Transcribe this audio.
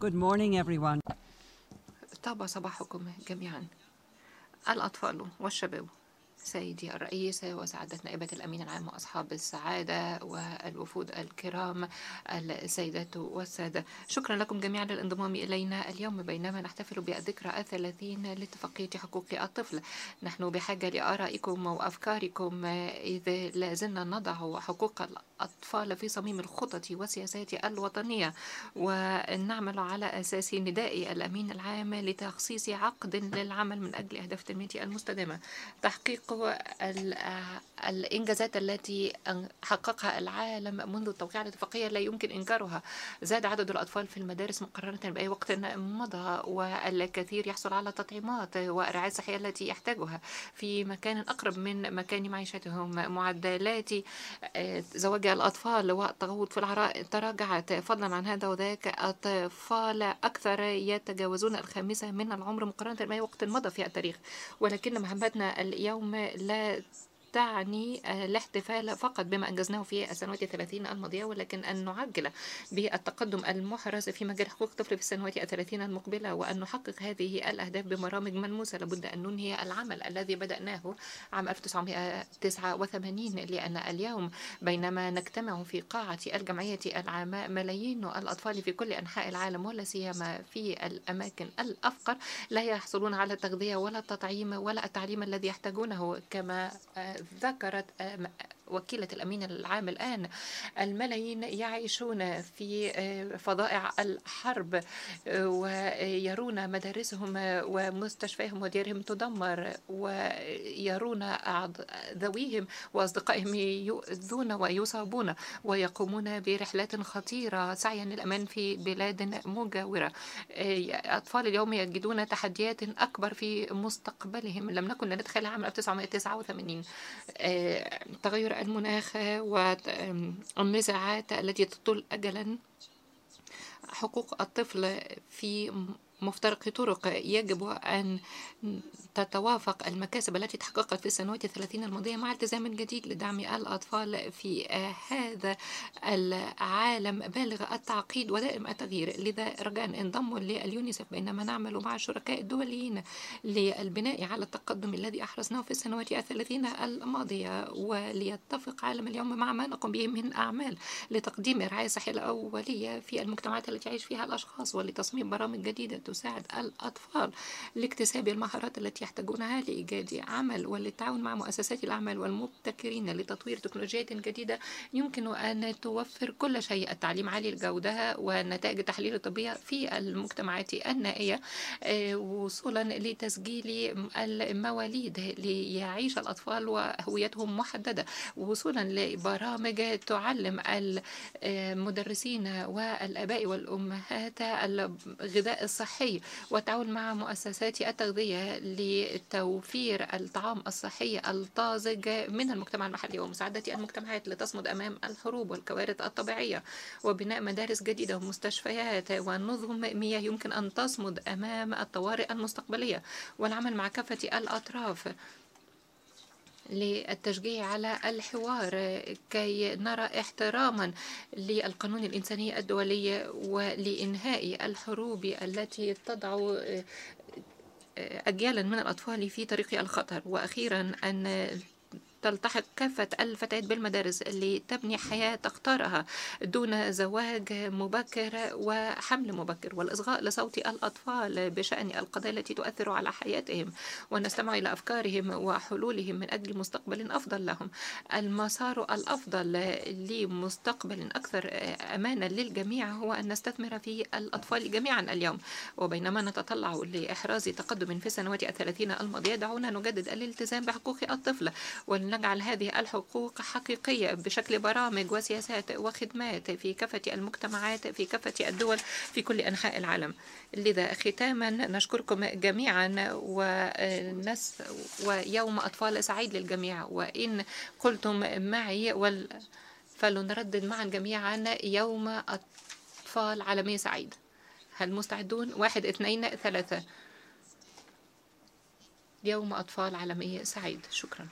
Good morning, everyone. طاب صباحكم جميعا الأطفال والشباب سيدي الرئيس وسعادة نائبة الأمين العام وأصحاب السعادة والوفود الكرام السيدات والسادة. شكرا لكم جميعا للانضمام إلينا اليوم. بينما نحتفل بالذكرى الثلاثين لاتفاقية حقوق الطفل. نحن بحاجة لآرائكم وأفكاركم. إذ لازلنا نضع حقوق الأطفال في صميم الخطط والسياسات الوطنية. ونعمل على أساس نداء الأمين العام لتخصيص عقد للعمل من أجل أهداف التنمية المستدامة. تحقيق الإنجازات التي حققها العالم منذ التوقيع الاتفاقية لا يمكن إنكارها. زاد عدد الأطفال في المدارس مقارنة بأي وقت مضى والكثير يحصل على تطعيمات والرعاية الصحية التي يحتاجها. في مكان أقرب من مكان معيشتهم معدلات زواج الأطفال والتغوط في العراء تراجعت. فضلا عن هذا وذاك أطفال أكثر يتجاوزون الخامسة من العمر مقارنة بأي وقت مضى في التاريخ. ولكن مهمتنا اليوم لا تعني الاحتفال فقط بما أنجزناه في السنوات الثلاثين الماضية ولكن أن نعجل بالتقدم المحرز في مجال حقوق الطفل في السنوات الثلاثين المقبلة وأن نحقق هذه الأهداف ببرامج ملموسة. لابد أن ننهي العمل الذي بدأناه عام 1989 لأن اليوم بينما نجتمع في قاعة الجمعية العامة ملايين الأطفال في كل أنحاء العالم ولا سيما في الأماكن الأفقر لا يحصلون على التغذية ولا التطعيم ولا التعليم الذي يحتاجونه كما ذكرت وكيلة الأمين العام الآن. الملايين يعيشون في فظائع الحرب ويرون مدارسهم ومستشفيهم وديارهم تدمر ويرون ذويهم وأصدقائهم يؤذون ويصابون ويقومون برحلات خطيرة سعيا للأمان في بلاد مجاورة. أطفال اليوم يجدون تحديات أكبر في مستقبلهم. لم نكن ندخل عام 1989 تغير المناخ والنزاعات التي تطول أجلا. حقوق الطفل في مفترق طرق يجب أن تتوافق المكاسب التي تحققت في السنوات الثلاثين الماضية مع التزام جديد لدعم الأطفال في هذا العالم. بالغ التعقيد ودائم التغيير. لذا رجاء انضموا لليونيسف بينما نعمل مع الشركاء الدوليين للبناء على التقدم الذي أحرزناه في السنوات الثلاثين الماضية. وليتفق عالم اليوم مع ما نقوم به من أعمال لتقديم الرعاية الصحية الأولية في المجتمعات التي يعيش فيها الأشخاص ولتصميم برامج جديدة تساعد الأطفال لاكتساب المهارات التي يحتاجونها لإيجاد عمل وللتعاون مع مؤسسات الأعمال والمبتكرين لتطوير تكنولوجيات جديدة يمكن أن توفر كل شيء. التعليم عالي الجودة ونتائج التحليل الطبية في المجتمعات النائية وصولا لتسجيل المواليد ليعيش الأطفال وهويتهم محددة وصولا لبرامج تعلم المدرسين والآباء والأمهات الغذاء الصحي والتعاون مع مؤسسات التغذية لتوفير الطعام الصحي الطازج من المجتمع المحلي ومساعدة المجتمعات لتصمد أمام الحروب والكوارث الطبيعية وبناء مدارس جديدة ومستشفيات ونظم مياه يمكن أن تصمد أمام الطوارئ المستقبلية والعمل مع كافة الأطراف. للتشجيع على الحوار كي نرى احتراما للقانون الإنساني الدولي ولإنهاء الحروب التي تضع أجيالا من الأطفال في طريق الخطر. وأخيرا أن تلتحق كافة الفتيات بالمدارس اللي تبني حياة تختارها دون زواج مبكر وحمل مبكر والإصغاء لصوت الأطفال بشأن القضايا التي تؤثر على حياتهم ونستمع إلى أفكارهم وحلولهم من أجل مستقبل أفضل لهم. المسار الأفضل لمستقبل أكثر أمانا للجميع هو أن نستثمر في الأطفال جميعا اليوم. وبينما نتطلع لإحراز تقدم في السنوات الثلاثين الماضية دعونا نجدد الالتزام بحقوق الطفل ولنجعل هذه الحقوق حقيقية بشكل برامج وسياسات وخدمات في كافة المجتمعات في كافة الدول في كل أنحاء العالم. لذا ختاما نشكركم جميعا ونس ويوم أطفال سعيد للجميع. وإن قلتم معي وال فلنردد معا جميعا يوم أطفال عالمية سعيد. هل مستعدون؟ واحد اثنين ثلاثة. يوم أطفال عالمية سعيد. شكرا.